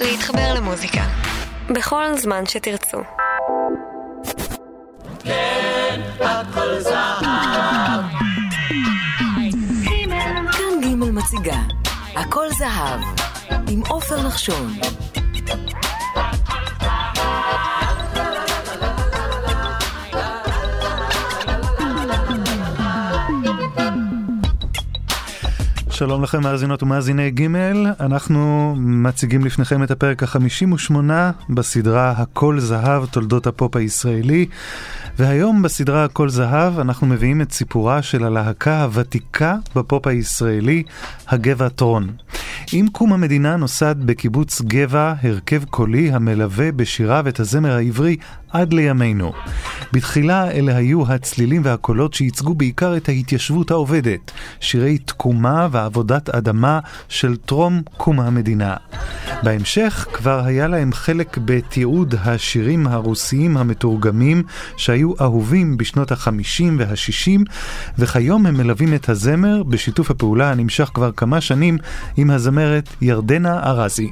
להתחבר למוזיקה. בכל זמן שתרצו. כן, הכל זהב. כאן ג' מציגה, הכל זהב, עם עופר נחשון. שלום לכם מאזינות ומאזיני ג', אנחנו מציגים לפניכם את הפרק ה-58 בסדרה הכל זהב, תולדות הפופ הישראלי. והיום בסדרה הכל זהב אנחנו מביאים את סיפורה של הלהקה הוותיקה בפופ הישראלי, הגבעטרון. עם קום המדינה נוסד בקיבוץ גבע הרכב קולי המלווה בשיריו את הזמר העברי עד לימינו. בתחילה אלה היו הצלילים והקולות שייצגו בעיקר את ההתיישבות העובדת, שירי תקומה ועבודת אדמה של טרום קום המדינה. בהמשך כבר היה להם חלק בתיעוד השירים הרוסיים המתורגמים שהיו אהובים בשנות החמישים והשישים, וכיום הם מלווים את הזמר בשיתוף הפעולה הנמשך כבר כמה שנים עם הזמרת ירדנה ארזי.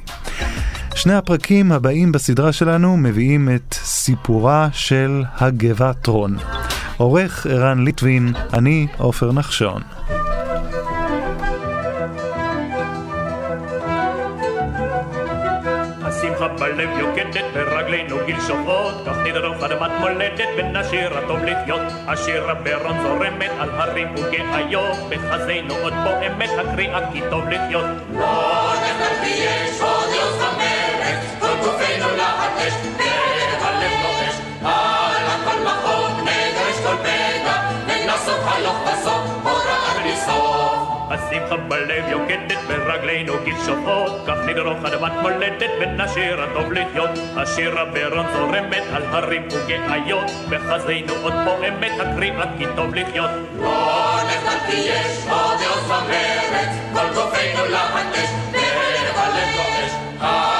שני הפרקים הבאים בסדרה שלנו מביאים את סיפורה של הגבע טרון. עורך ערן ליטבין, אני עופר נחשון. בלב יוקדת ורגלינו גיל שופעות כך נדרוך אדמת מולדת הטוב לחיות. השיר הברון זורמת על הרים וגאיות בחזינו עוד פועמת הקריאה כי טוב לחיות. לא נחלתי להטש והלב לוחש על הכל מחוק נגרש כל פגע. ונסוף הלוך בסוף הוראה בלי סוף השמחה בלב יוקדת ברגלינו כבשופות כך נדרוך אדמת מולדת ונשיר הטוב לחיות. השיר הברון זורמת על הרים וגאיות. בחזינו עוד פועמת הקריאה כי טוב לחיות. לא נחלתי יש עוד עוז המרד כל גופנו להטש והלב לוחש על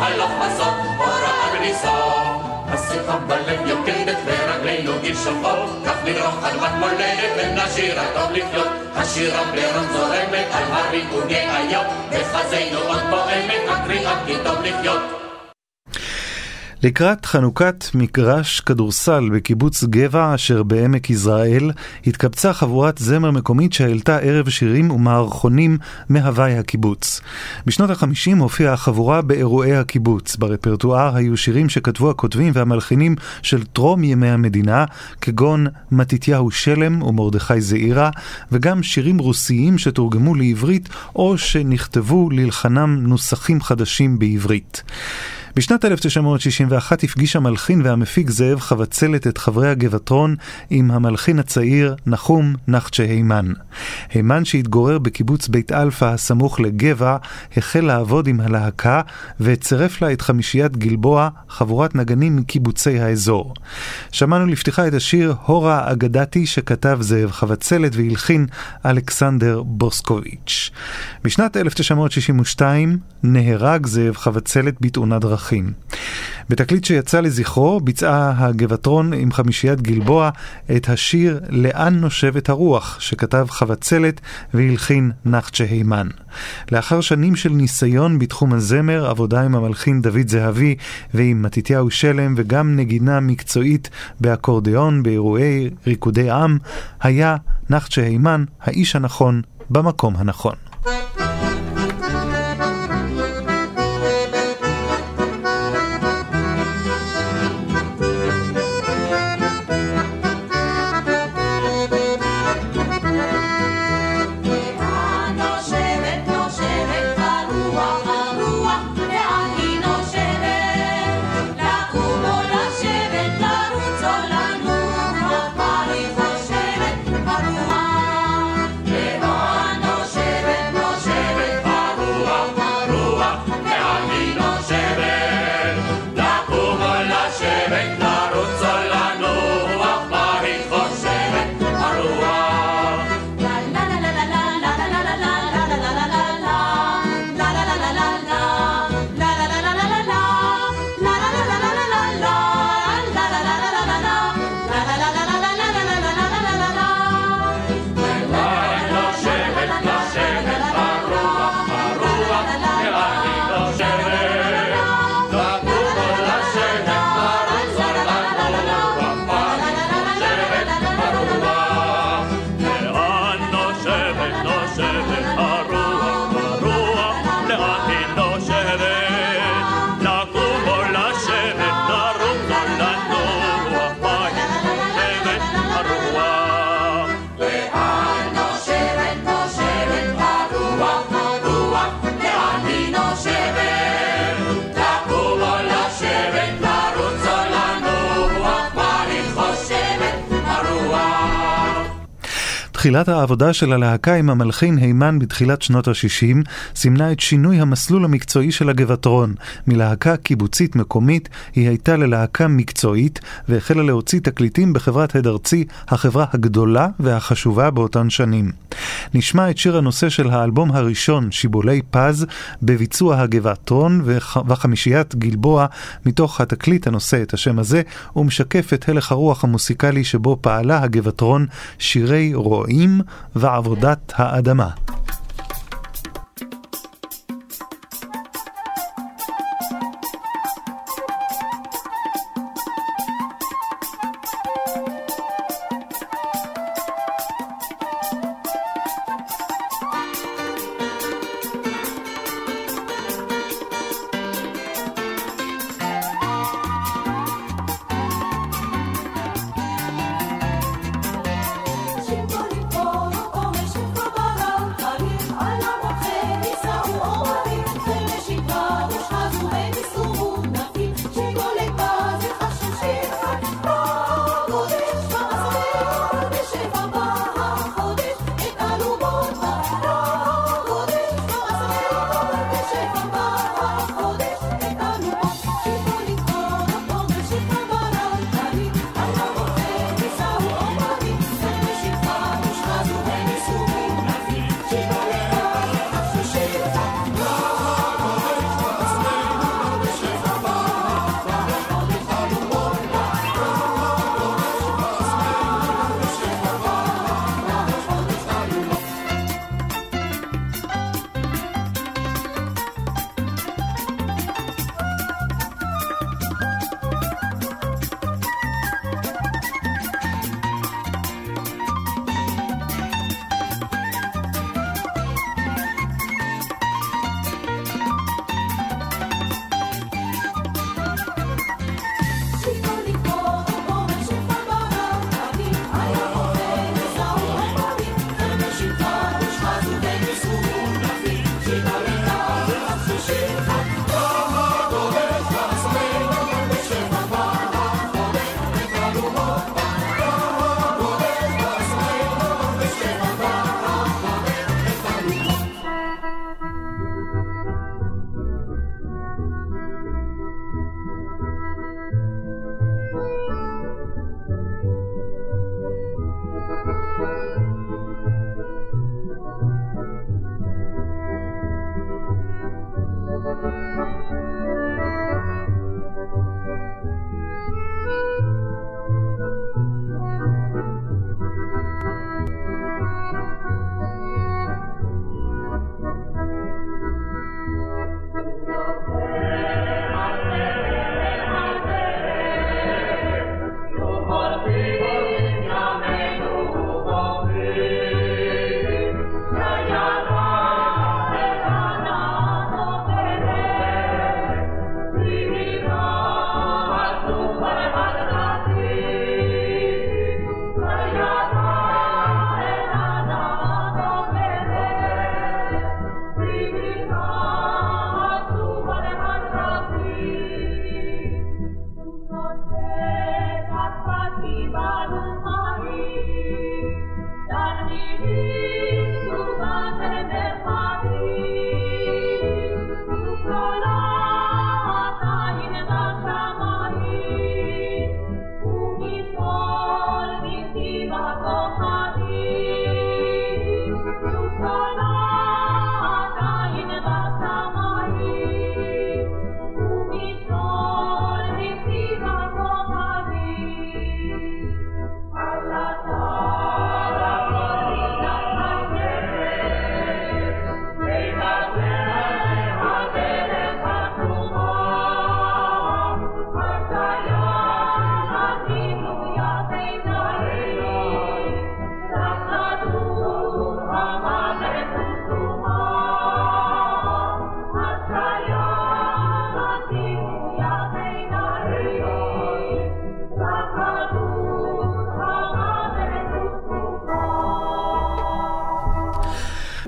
הלוך בסוף הוראה סוף השמחה בלב יוקדת ורגלינו גיל שופעות כך נדרוך אדמת מולדת ונשיר הטוב לחיות. השיר הברון זורמת על הרים וגאיות בחזינו עוד פועמת הקריאה כי טוב לחיות לקראת חנוכת מגרש כדורסל בקיבוץ גבע אשר בעמק יזרעאל, התקבצה חבורת זמר מקומית שהעלתה ערב שירים ומערכונים מהוואי הקיבוץ. בשנות החמישים הופיעה החבורה באירועי הקיבוץ. ברפרטואר היו שירים שכתבו הכותבים והמלחינים של טרום ימי המדינה, כגון מתתיהו שלם ומרדכי זעירה, וגם שירים רוסיים שתורגמו לעברית או שנכתבו ללחנם נוסחים חדשים בעברית. בשנת 1961 הפגיש המלחין והמפיק זאב חבצלת את חברי הגבעטרון עם המלחין הצעיר נחום נחצ'ה הימן. הימן שהתגורר בקיבוץ בית אלפא הסמוך לגבע, החל לעבוד עם הלהקה וצירף לה את חמישיית גלבוע, חבורת נגנים מקיבוצי האזור. שמענו לפתיחה את השיר הורה אגדתי שכתב זאב חבצלת והלחין אלכסנדר בוסקוביץ'. בשנת 1962 נהרג זאב חבצלת בתאונת דרכים. דרכים. בתקליט שיצא לזכרו ביצעה הגבעטרון עם חמישיית גלבוע את השיר "לאן נושבת הרוח" שכתב חבצלת והלחין נחצ'ה הימן. לאחר שנים של ניסיון בתחום הזמר, עבודה עם המלחין דוד זהבי ועם מתתיהו שלם וגם נגינה מקצועית באקורדיאון באירועי ריקודי עם, היה נחצ'ה הימן האיש הנכון במקום הנכון. נושבת תחילת העבודה של הלהקה עם המלחין הימן בתחילת שנות ה-60 סימנה את שינוי המסלול המקצועי של הגבעטרון. מלהקה קיבוצית מקומית היא הייתה ללהקה מקצועית והחלה להוציא תקליטים בחברת הד ארצי, החברה הגדולה והחשובה באותן שנים. נשמע את שיר הנושא של האלבום הראשון, שיבולי פז, בביצוע הגבעטרון וחמישיית גלבוע, מתוך התקליט הנושא את השם הזה, ומשקף את הלך הרוח המוסיקלי שבו פעלה הגבעטרון שירי רועים ועבודת האדמה.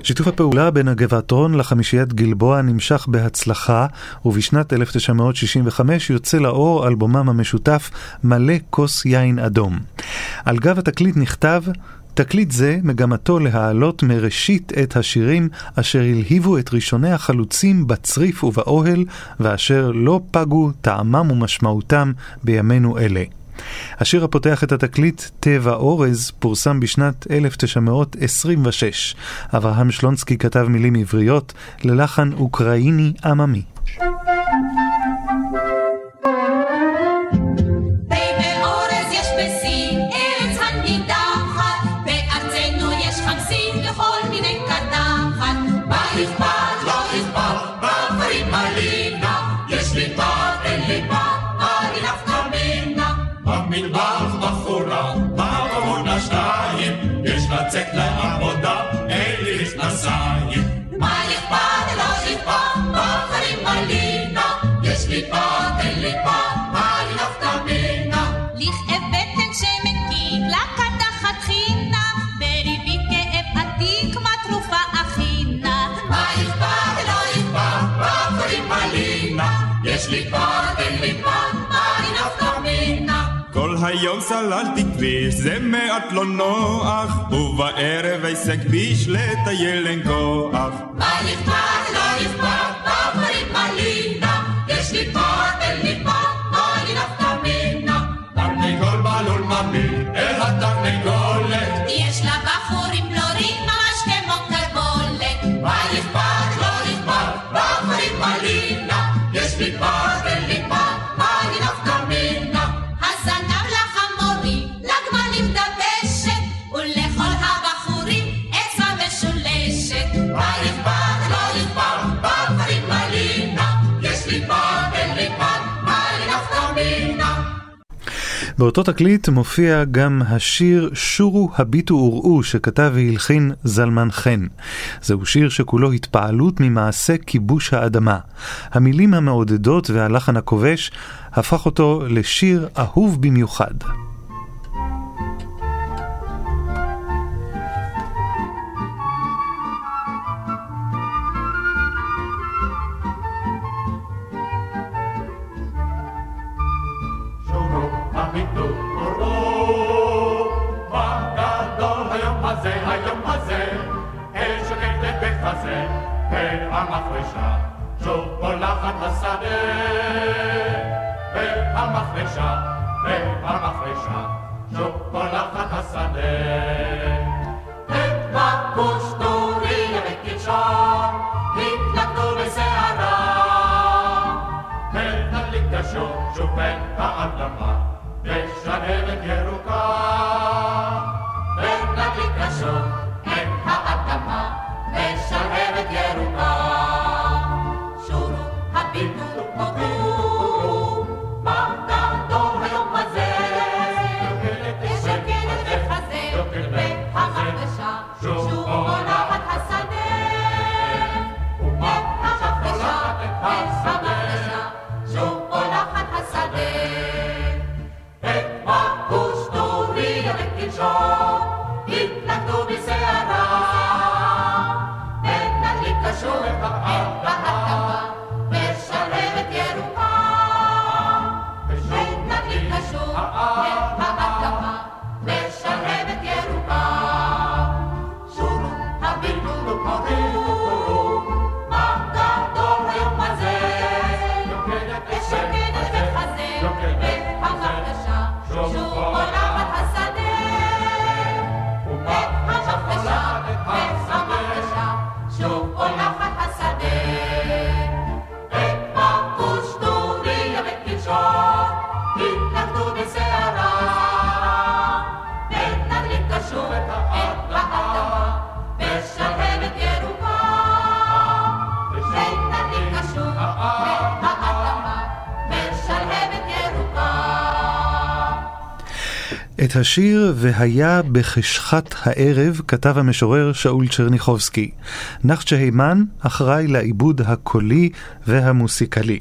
שיתוף הפעולה בין הגבעתרון לחמישיית גלבוע נמשך בהצלחה, ובשנת 1965 יוצא לאור אלבומם המשותף מלא כוס יין אדום. על גב התקליט נכתב תקליט זה מגמתו להעלות מראשית את השירים אשר הלהיבו את ראשוני החלוצים בצריף ובאוהל, ואשר לא פגו טעמם ומשמעותם בימינו אלה. השיר הפותח את התקליט, טבע אורז, פורסם בשנת 1926. אברהם שלונסקי כתב מילים עבריות ללחן אוקראיני עממי. היום סללתי כביש, זה מעט לא נוח, ובערב אעשה כביש לטייל אין כוח. מה נכפת, לא נכפת, באותו תקליט מופיע גם השיר "שורו הביטו וראו" שכתב והלחין זלמן חן. זהו שיר שכולו התפעלות ממעשה כיבוש האדמה. המילים המעודדות והלחן הכובש הפך אותו לשיר אהוב במיוחד. והמחרשה, שוב פולחת השדה. את בקוש טוריה וקדשון, התלכדו בסערה. ונדליק השוב, שוב בין האדמה, 다 את השיר "והיה בחשכת הערב" כתב המשורר שאול צ'רניחובסקי. נחצ'ה הימן אחראי לעיבוד הקולי והמוסיקלי.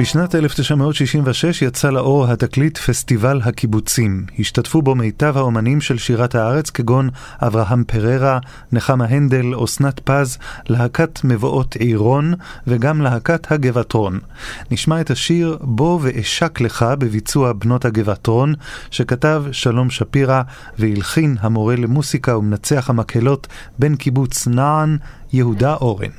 בשנת 1966 יצא לאור התקליט פסטיבל הקיבוצים. השתתפו בו מיטב האומנים של שירת הארץ כגון אברהם פררה, נחמה הנדל, אסנת פז, להקת מבואות עירון וגם להקת הגבעתרון. נשמע את השיר "בוא ואשק לך" בביצוע בנות הגבעתרון, שכתב שלום שפירא והלחין המורה למוסיקה ומנצח המקהלות בן קיבוץ נען, יהודה אורן.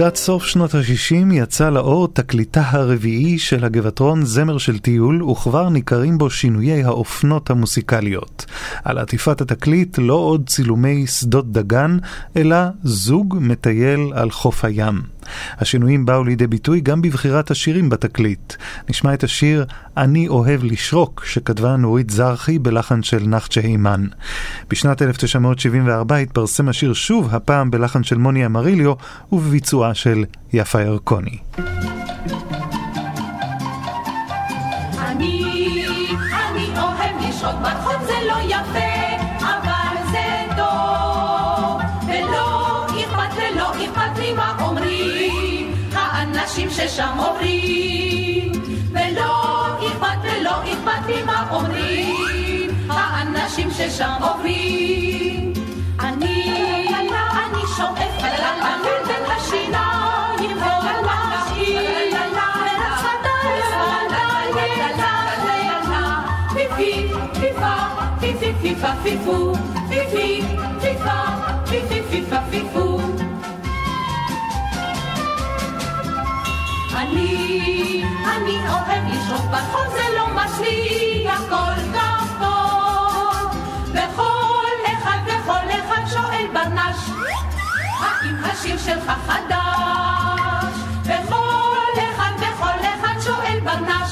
לקראת סוף שנות ה-60 יצא לאור תקליטה הרביעי של הגבעתרון זמר של טיול, וכבר ניכרים בו שינויי האופנות המוסיקליות. על עטיפת התקליט לא עוד צילומי שדות דגן, אלא זוג מטייל על חוף הים. השינויים באו לידי ביטוי גם בבחירת השירים בתקליט. נשמע את השיר "אני אוהב לשרוק" שכתבה נורית זרחי בלחן של נחצ'ה הימן. בשנת 1974 התפרסם השיר שוב, הפעם בלחן של מוני אמריליו ובביצועה של יפה ירקוני. ששם עוברים, ולא אכפת ולא אכפת לי מה אומרים, האנשים ששם עוברים. אני, אני שואף ללכת בין השיניים, ולהשאיר את שפתיים, פיפי, פיפה, פיפי, פיפה, פיפו, פיפי, פיפה, פיפי, פיפה, פיפו. אני, אני אוהב לשרוף בחול, זה לא מצליח כל כך טוב. וכל אחד וכל אחד שואל ברנש, האם השיר שלך חדש? וכל אחד וכל אחד שואל ברנש,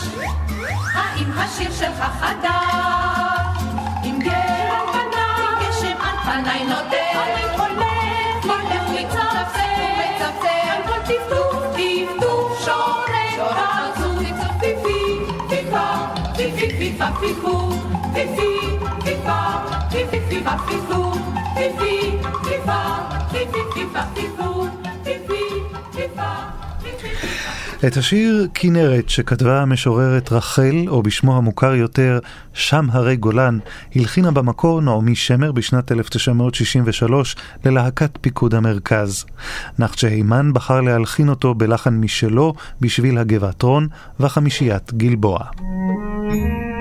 האם השיר שלך חדש. עם גר על פניי, גשם על פניי נוטה, אני הולך, הולך מצפצף, מצפצף, על כל טפטוף, את השיר כנרת שכתבה המשוררת רחל, או בשמו המוכר יותר, שם הרי גולן, הלחינה במקור נעמי שמר בשנת 1963 ללהקת פיקוד המרכז. נחצ'ה הימן בחר להלחין אותו בלחן משלו בשביל הגבעתרון וחמישיית גלבוע. שם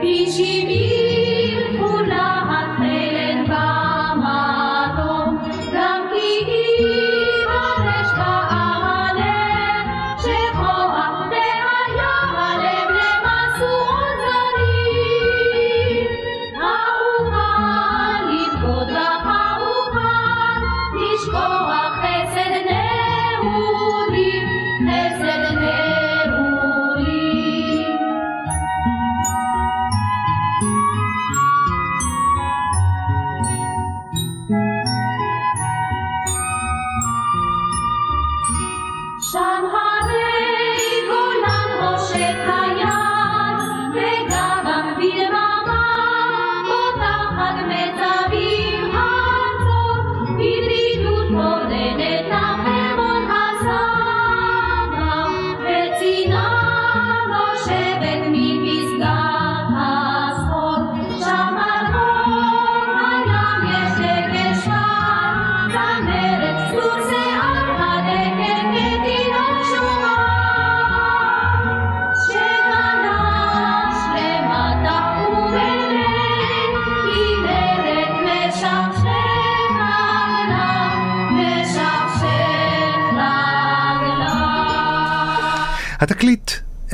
Bici, bici.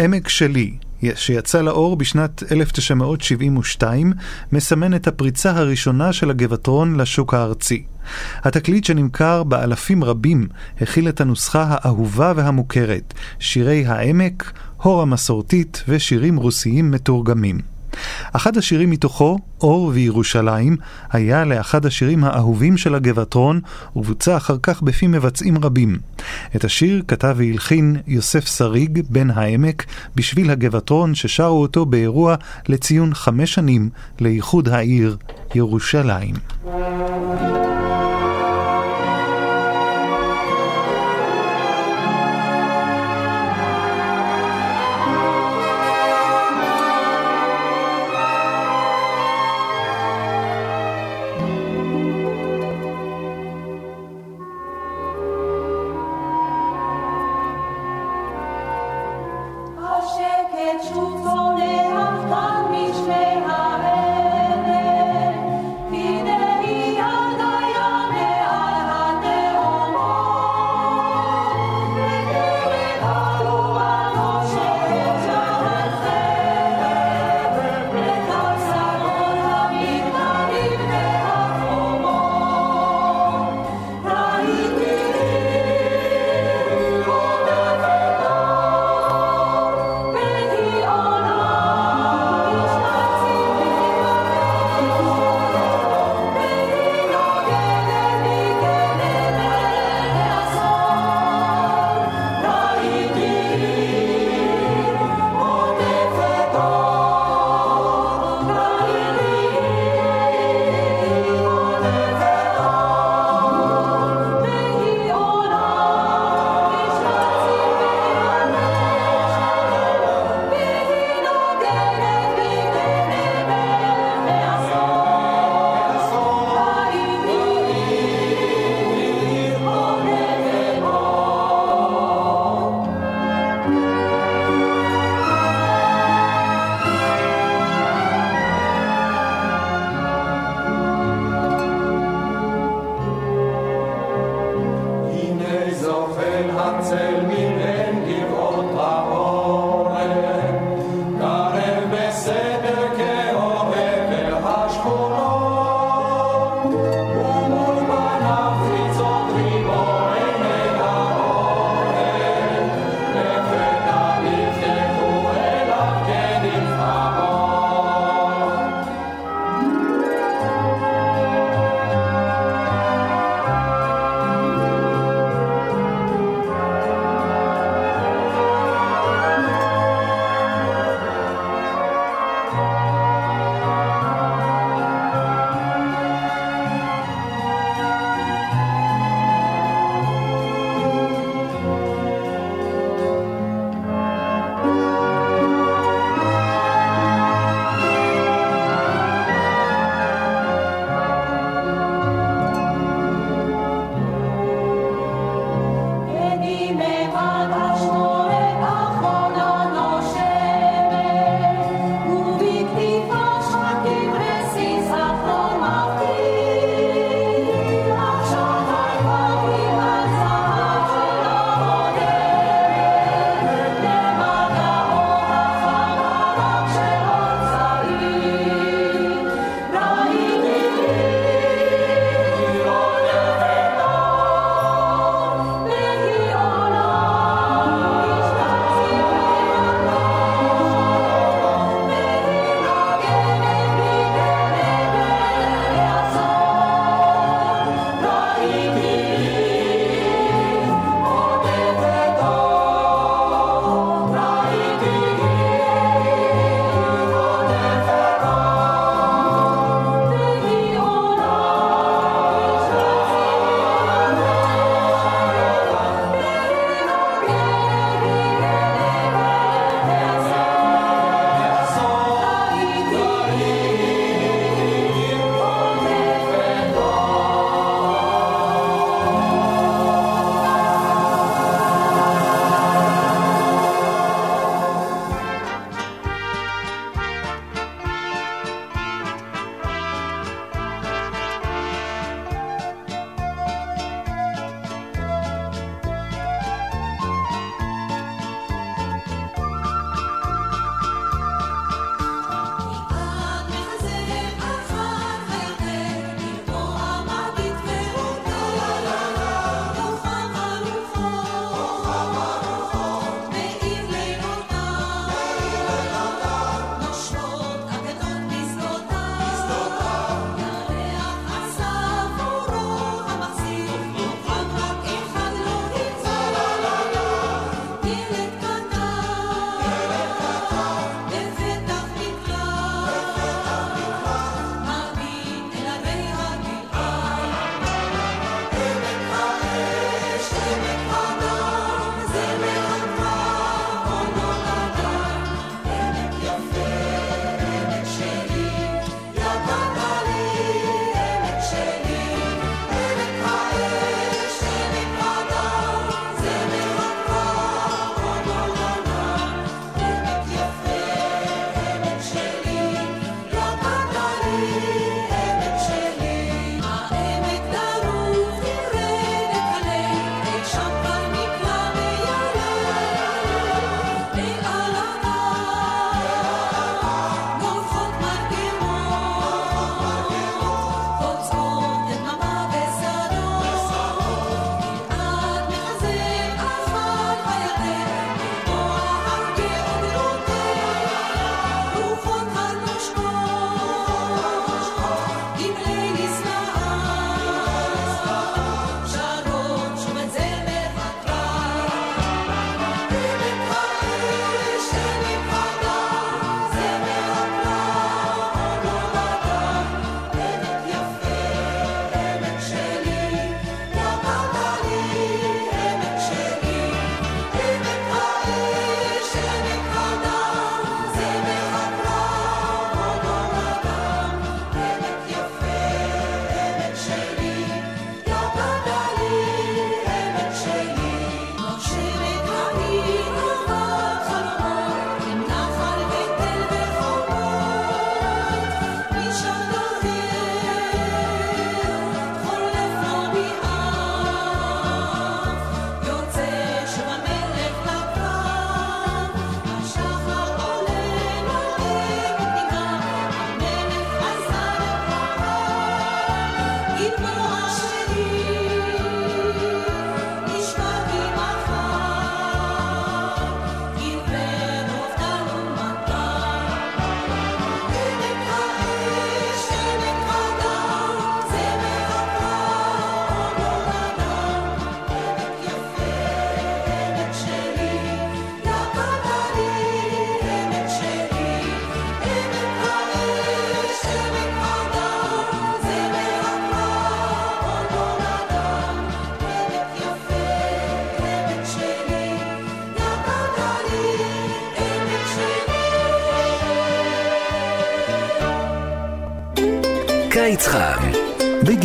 עמק שלי, שיצא לאור בשנת 1972, מסמן את הפריצה הראשונה של הגבעתרון לשוק הארצי. התקליט שנמכר באלפים רבים הכיל את הנוסחה האהובה והמוכרת, שירי העמק, הור המסורתית ושירים רוסיים מתורגמים. אחד השירים מתוכו, אור וירושלים, היה לאחד השירים האהובים של הגבעתרון, ובוצע אחר כך בפי מבצעים רבים. את השיר כתב והלחין יוסף שריג, בן העמק, בשביל הגבעתרון, ששרו אותו באירוע לציון חמש שנים לאיחוד העיר ירושלים. השקט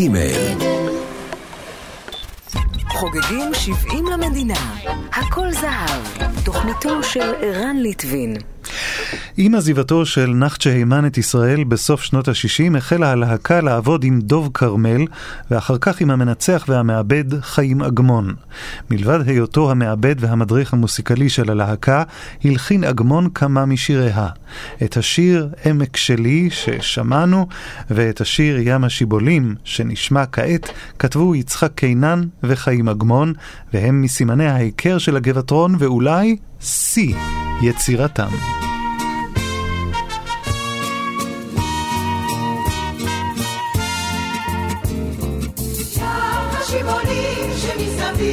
בגימל. חוגגים 70 למדינה, הכל זהב, תוכניתו של ערן ליטבין. עם עזיבתו של נחצ'ה הימן את ישראל בסוף שנות ה-60 החלה הלהקה לעבוד עם דוב כרמל ואחר כך עם המנצח והמעבד חיים אגמון. מלבד היותו המעבד והמדריך המוסיקלי של הלהקה, הלחין אגמון כמה משיריה. את השיר עמק שלי ששמענו ואת השיר ים השיבולים שנשמע כעת כתבו יצחק קינן וחיים אגמון והם מסימני ההיכר של הגבעתרון ואולי שיא יצירתם.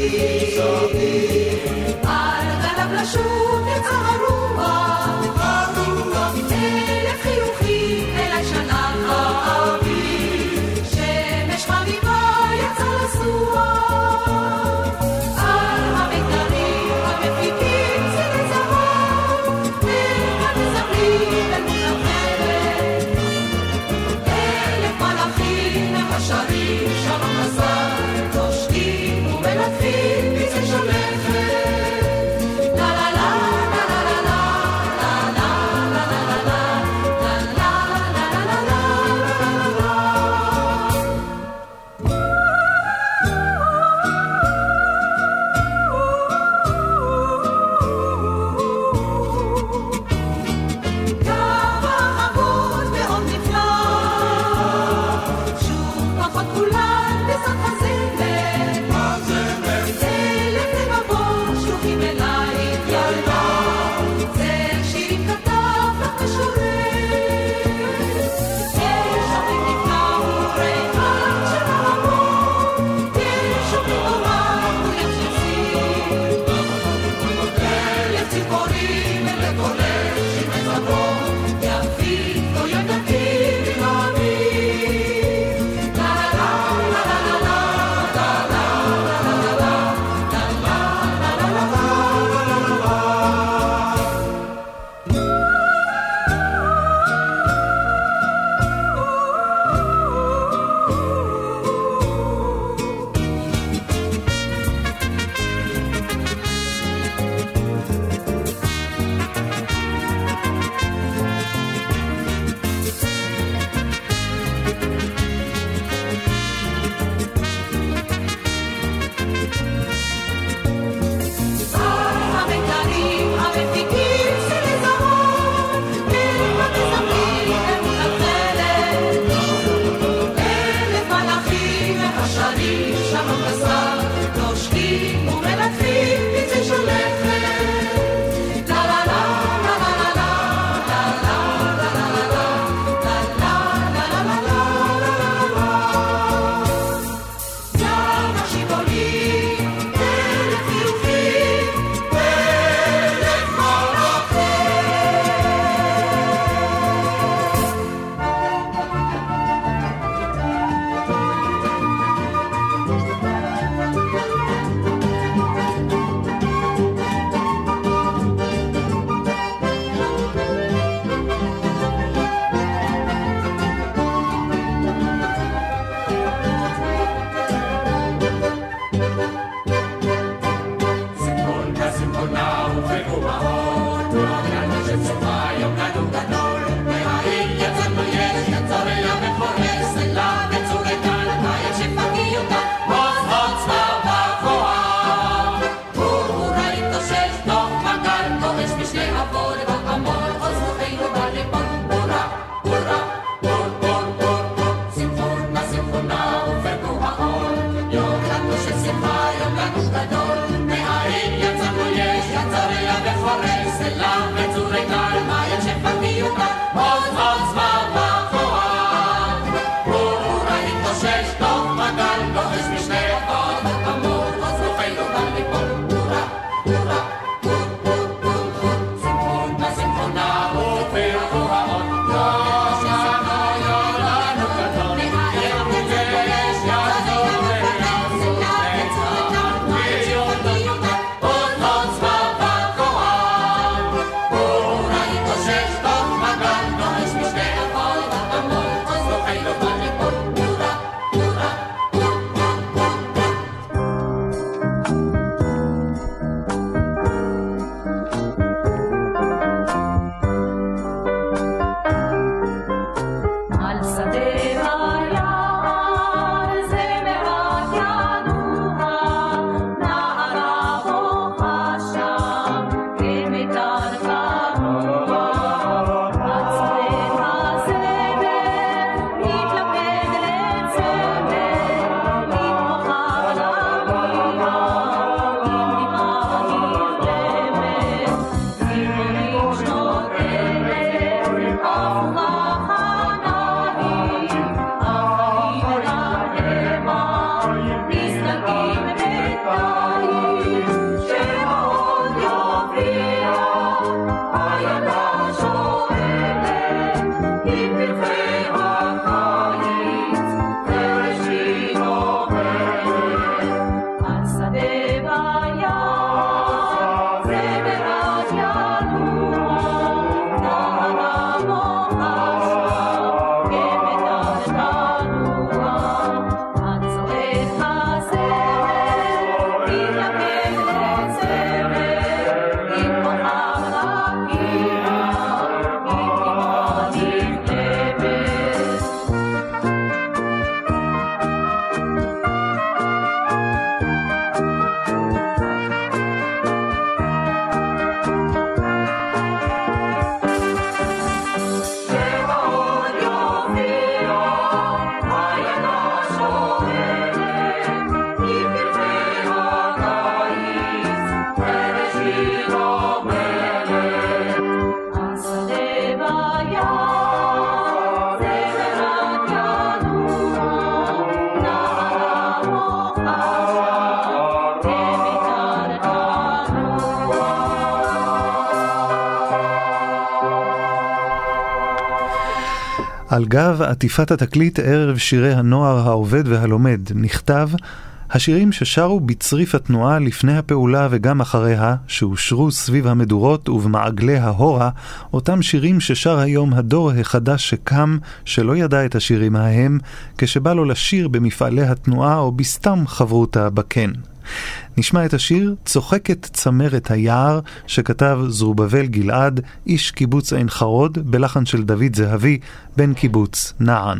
see. 不把。על גב עטיפת התקליט ערב שירי הנוער העובד והלומד נכתב השירים ששרו בצריף התנועה לפני הפעולה וגם אחריה, שאושרו סביב המדורות ובמעגלי ההורה, אותם שירים ששר היום הדור החדש שקם, שלא ידע את השירים ההם, כשבא לו לשיר במפעלי התנועה או בסתם חברותה בקן. נשמע את השיר "צוחקת צמרת היער" שכתב זרובבל גלעד, איש קיבוץ עין חרוד, בלחן של דוד זהבי, בן קיבוץ נען.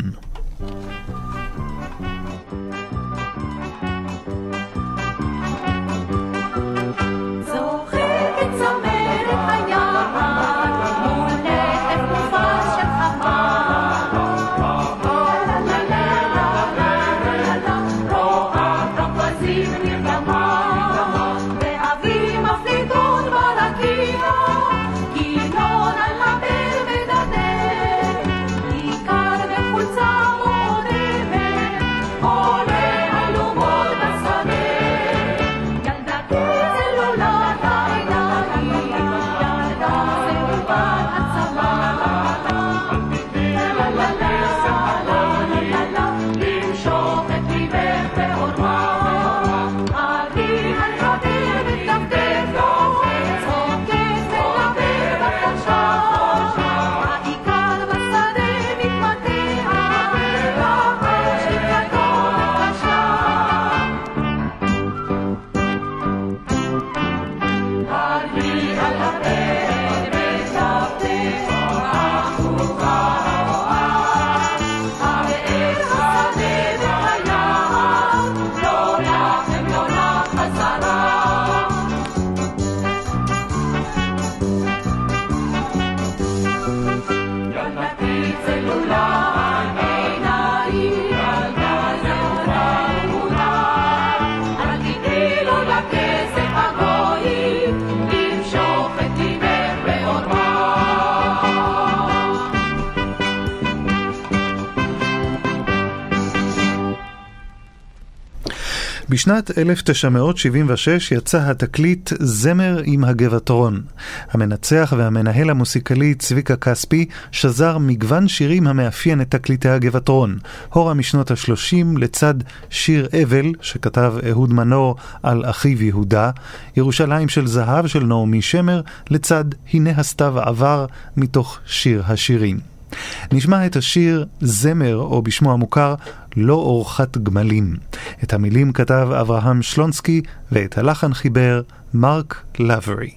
בשנת 1976 יצא התקליט זמר עם הגבעתרון. המנצח והמנהל המוסיקלי צביקה כספי שזר מגוון שירים המאפיין את תקליטי הגבעתרון. הורה משנות ה-30 לצד שיר אבל שכתב אהוד מנור על אחיו יהודה, ירושלים של זהב של נעמי שמר לצד הנה הסתיו עבר מתוך שיר השירים. נשמע את השיר זמר, או בשמו המוכר, לא אורחת גמלים. את המילים כתב אברהם שלונסקי, ואת הלחן חיבר מרק לאברי.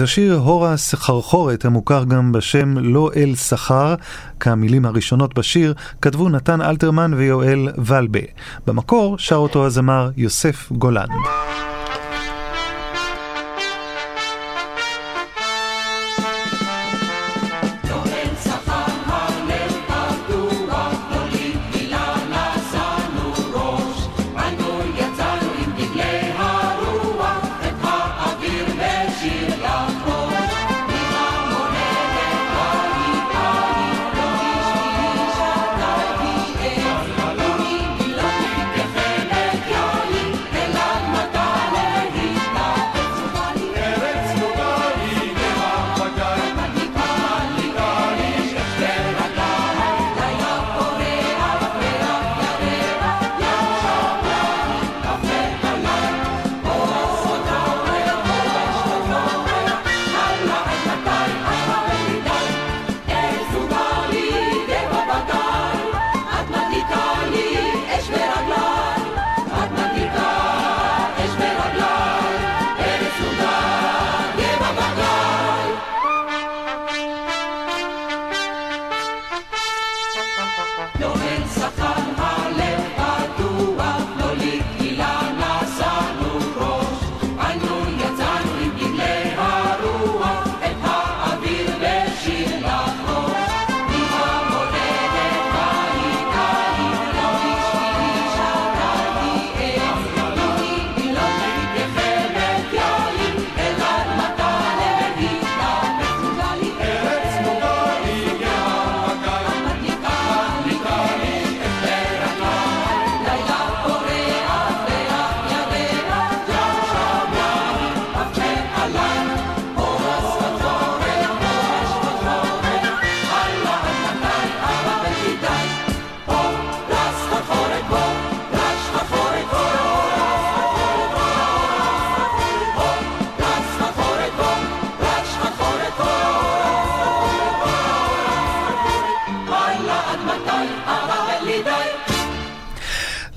את השיר הורה סחרחורת, המוכר גם בשם לא אל שכר, כמילים הראשונות בשיר, כתבו נתן אלתרמן ויואל ולבה. במקור שר אותו הזמר יוסף גולן.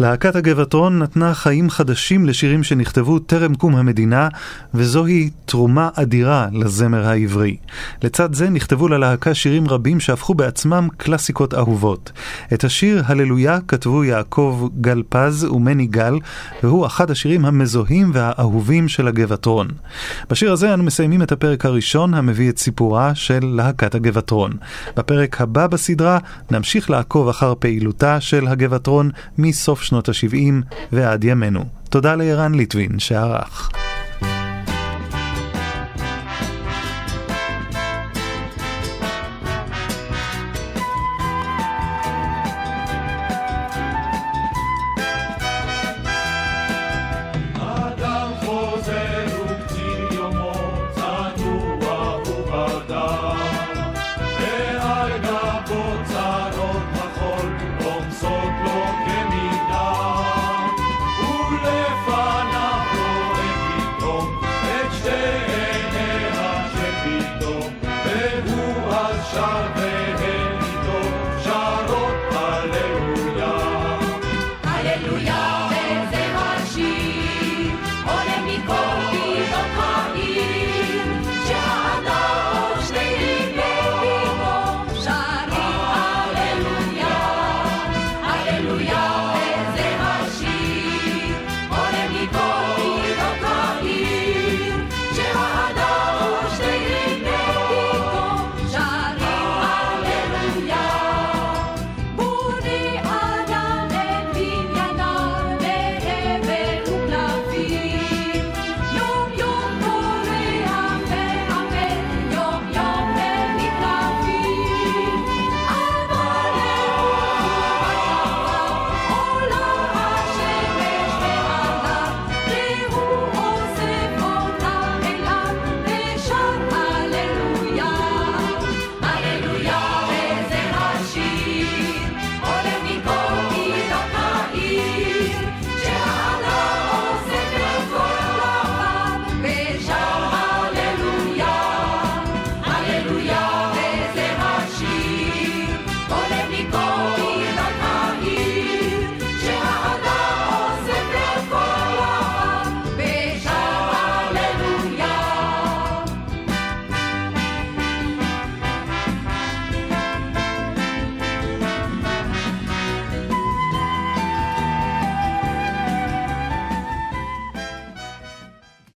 להקת הגבעתרון נתנה חיים חדשים לשירים שנכתבו טרם קום המדינה, וזוהי תרומה אדירה לזמר העברי. לצד זה נכתבו ללהקה שירים רבים שהפכו בעצמם קלאסיקות אהובות. את השיר "הללויה" כתבו יעקב גל פז ומני גל, והוא אחד השירים המזוהים והאהובים של הגבעתרון. בשיר הזה אנו מסיימים את הפרק הראשון המביא את סיפורה של להקת הגבעתרון. בפרק הבא בסדרה נמשיך לעקוב אחר פעילותה של הגבעתרון מסוף שנות ה-70 ועד ימינו. תודה לערן ליטבין שערך.